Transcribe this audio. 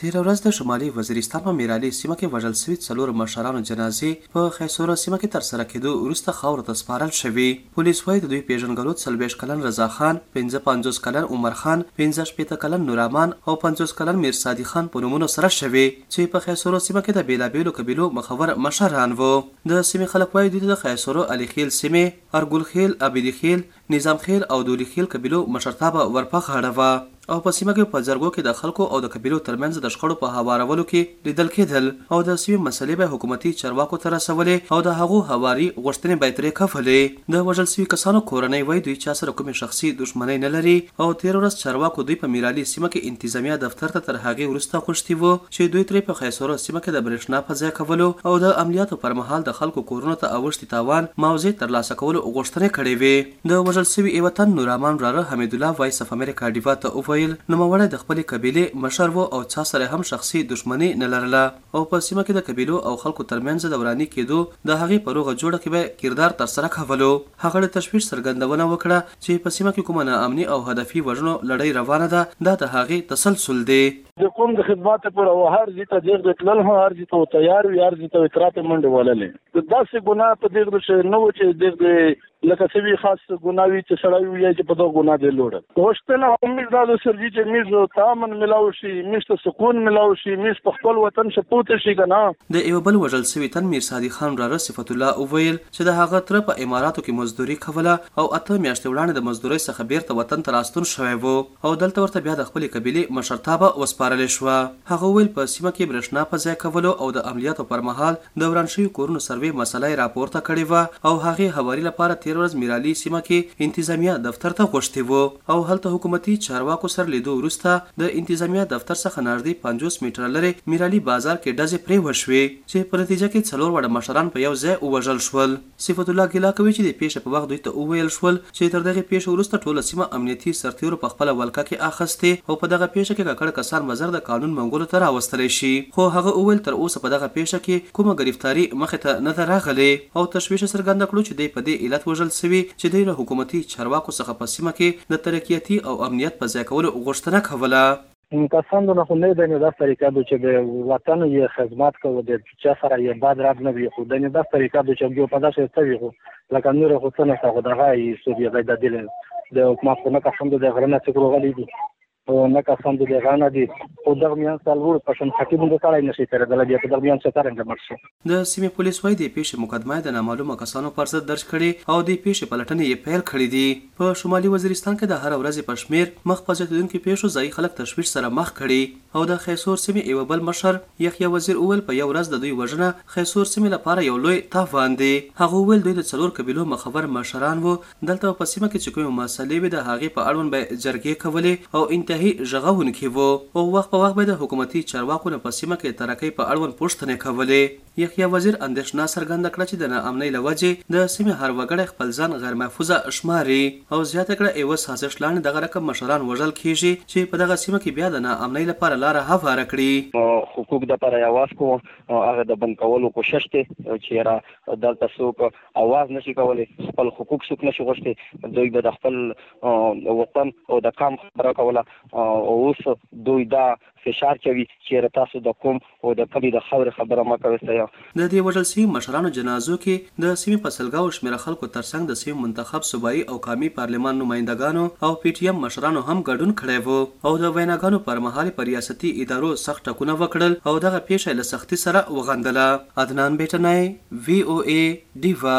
تېره ورځ د شمالي وزیرستان په میرعلي سیمه کې وژل شوي څلورو مشرانو جنازې په خیسوره سیمه کې ترسره کېدو وروسته خاورو ته سپارل شوې. پولیس وايي د دوی پېژندګلو څلوېښت کلن رضا خان، پنځه پنځوس کلن عمر خان، پنځه شپېته کلن نورامان او پنځوس کلن میر سادي خان په نومونو سره شوې چې په خیسورو سیمه کې د بېلابېلو قبیلو مخور مشران وو. د سیمې خلک وايي دوی ته د خیسورو علي خېل سیمې، ارګل خېل، ابدي خېل، نظام خېل او دولي خېل قبيلو مشرتابه ورپه غاړه وه او په سيمه کې په جرګو کې د خلکو او د قبيلو ترمنځ د شخړو په هوارولو کې ليدل کېدل او د سيمې مسئلې به يې حکومتي چارواکو ته رسولې او د هغو هواري غوښتنې به يې ترې کولې. د وژل شوي کسانو کورنۍ وايي، دوی چا سره کومې شخصي دښمنۍ نه لري او تېره ورځ چارواکو دوی په ميرعلي سيمه کې انتظاميه دفتر ته تر هغې وروسته غوښتي وو چې دوی ترې په خیسورو سیمه کې د برېښنا په ضایع کولو او د عملیاتو پر مهال د خلکو کورونو ته اوښتي تاوان معاوضې ترلاسه کولو غوښتنې کړې وې. د وژل شوي ېوه تن نورامان وراره حمیدالله وایس اف امریکا ډیوا ته وویل، نوموړی د خپلې قبیلې مشر و او چا سره هم شخصي دښمني نه لرله او په سیمه کې د قبیلو او خلکو ترمنځ د وراني کېدو د هغې په روغه جوړه کې به یې کردار ترسره کولو. هغه د تشویش څرګندونه وکړه چې په سیمه کې کومه ناامني او هدفي وژنو لړۍ روانه ده دا د هغې تسلسل دی. د قوم د خدمات پر او هر ځی ته دغه تلل هم هر ځی ته تیار وي هر ځی ته اقرات منډه وللې د داسې ګناه په دغه شی نه و چې دغه لکه څه وی خاص ګناوي چې سړی وي چې په دغه ګناه دی لوړ غوښتنه هم مې دا د سرجي چې مې تامن ملاو شي مې ته سکون ملاو شي مې په خپل وطن شپوت شي کنه د یو بل وژل سوي تن میر سادي خان را صفت الله او ویل چې د هغه تر په اماراتو کې مزدوري کوله او اته میاشتې وړاندې د مزدورۍ څخه بیرته وطن ته راستون شوی وو او دلته ورته بیا د خپلې قبیلې مشرتابه وسپارل شوه. هغه وویل، په سیمه کې برښنا په ځای کولو او د عملیاتو پر مهال د وران شویو کورونو سروې مسله یې راپورته کړې وه او هغې هواري لپاره تېره ورځ میرعلي سیمه کې انتظامیه دفتر ته غوښتي وو او هلته حکومتي چارواکو سره لیدو وروسته د انتظامیه دفتر څخه ناږدې پنځوس میټره لرې میرعلي بازار کې ډزې پرې وشوې چې په نتیجه کې څلور واړه مشران په یو ځای ووژل شول. صفت الله ګیله کوي چې د پېښې په وخت دوی ته وویل شول چې تر دغې پېښې وروسته ټوله سیمه امنیتي سرتېرو په خپله ولکه کې اخستې او په دغه پېښه کې ککړ کسان به زر د قانون منګولو ته راوستل شي خو هغه وویل تر اوسه په دغه پېښه کې کومه ګرفتاري مخې ته نه ده راغلې او تشویش یې څرګند کړو چې دی په دې علت وژل شوی چې دوی له حکومتي چارواکو څخه په سیمه کې د ترقیتي او امنیت په ځای کولو غوښتنه کوله. ان کسان دونه خو نه دنې داس طریقه دو چې د وطن یې خدمت کوو د چا سره یې بد رد نه وي خو دنې داس طریقه دو چې جو پدا شې څه وي خو لکه نور خو څه نشته خو دغه یې سود یې د دل د حکومت خو نه کسان د غره نه څکرو غلي دي او نه کسان د غره نه دي خو دغه میان سال ور په شم خطیب د سړی نشي تر دل بیا په دغه میان څه ترنګ مر شي د سیمې پولیس وایي د پیښې مقدمه د نامعلومه کسانو پر ضد درج کړې او د پیښې پلټنې یې پیل کړې دي په شمالي وزیرستان کې د هره ورځې په شمېر مخ په زیاتېدونکو پېښو ځايي خلک تشویش سره مخ کړي او د خیسور سیمې ېوه بل مشر یحیی وزیر وویل په یو ورځ د دوی وژنه خیسور سیمې لپاره یو لوی تاوان دی. هغه وویل دوی د څلور قبیلو مخور مشران وو دلته او په سیمه کې چې کومې مسلې وې د هغې په اړوند به یې جرګې کولې او انتهايي ږغونکي وو او وخت په وخت به یې د حکومتي چارواکو نه په سیمه کې ترقۍ په اړوند پوښتنې کولې. یحیی وزیر اندېښنه څرګنده کړه چې د نا امنۍ له وجې د سیمې هر وګړی خپل ځان غیر محفوظه شماري او زیاته کړه، عوض سازش لاندې دغه رقم مشران وژل کېږي چې په دغه سیمه کې بیا د نا امنۍ لپاره لاره هواره کړي. حقوق دپاره یې اواز کوو او هغه د بند کولو کوشش دی چې یاره دلته څوک اواز نشي کولی، خپل حقوق څوک نشي غوښتی، دوی به د خپل وطن او د قام خبره کوله او اوس دوی دا فشار چوي چیرې تاسو د قوم اود کلي د خاورې خبره مه کوي سیاف. د دې وژل شوي مشرانو جنازو کې د سیمې په سلګاوو شمېره خلکو ترڅنګ د سیمې منتخب صوبايي او قامي پارلمان نمایندګانو او پي ټي ایم مشرانو هم ګډون کړی وو او د ویناګانو پر مهال یې په ریاستي ادارو سخت ټکونه وکړل او دغه پېښه یې له سختي سره وغندله. عدنان بېټنی، وي او ای، ډیوه.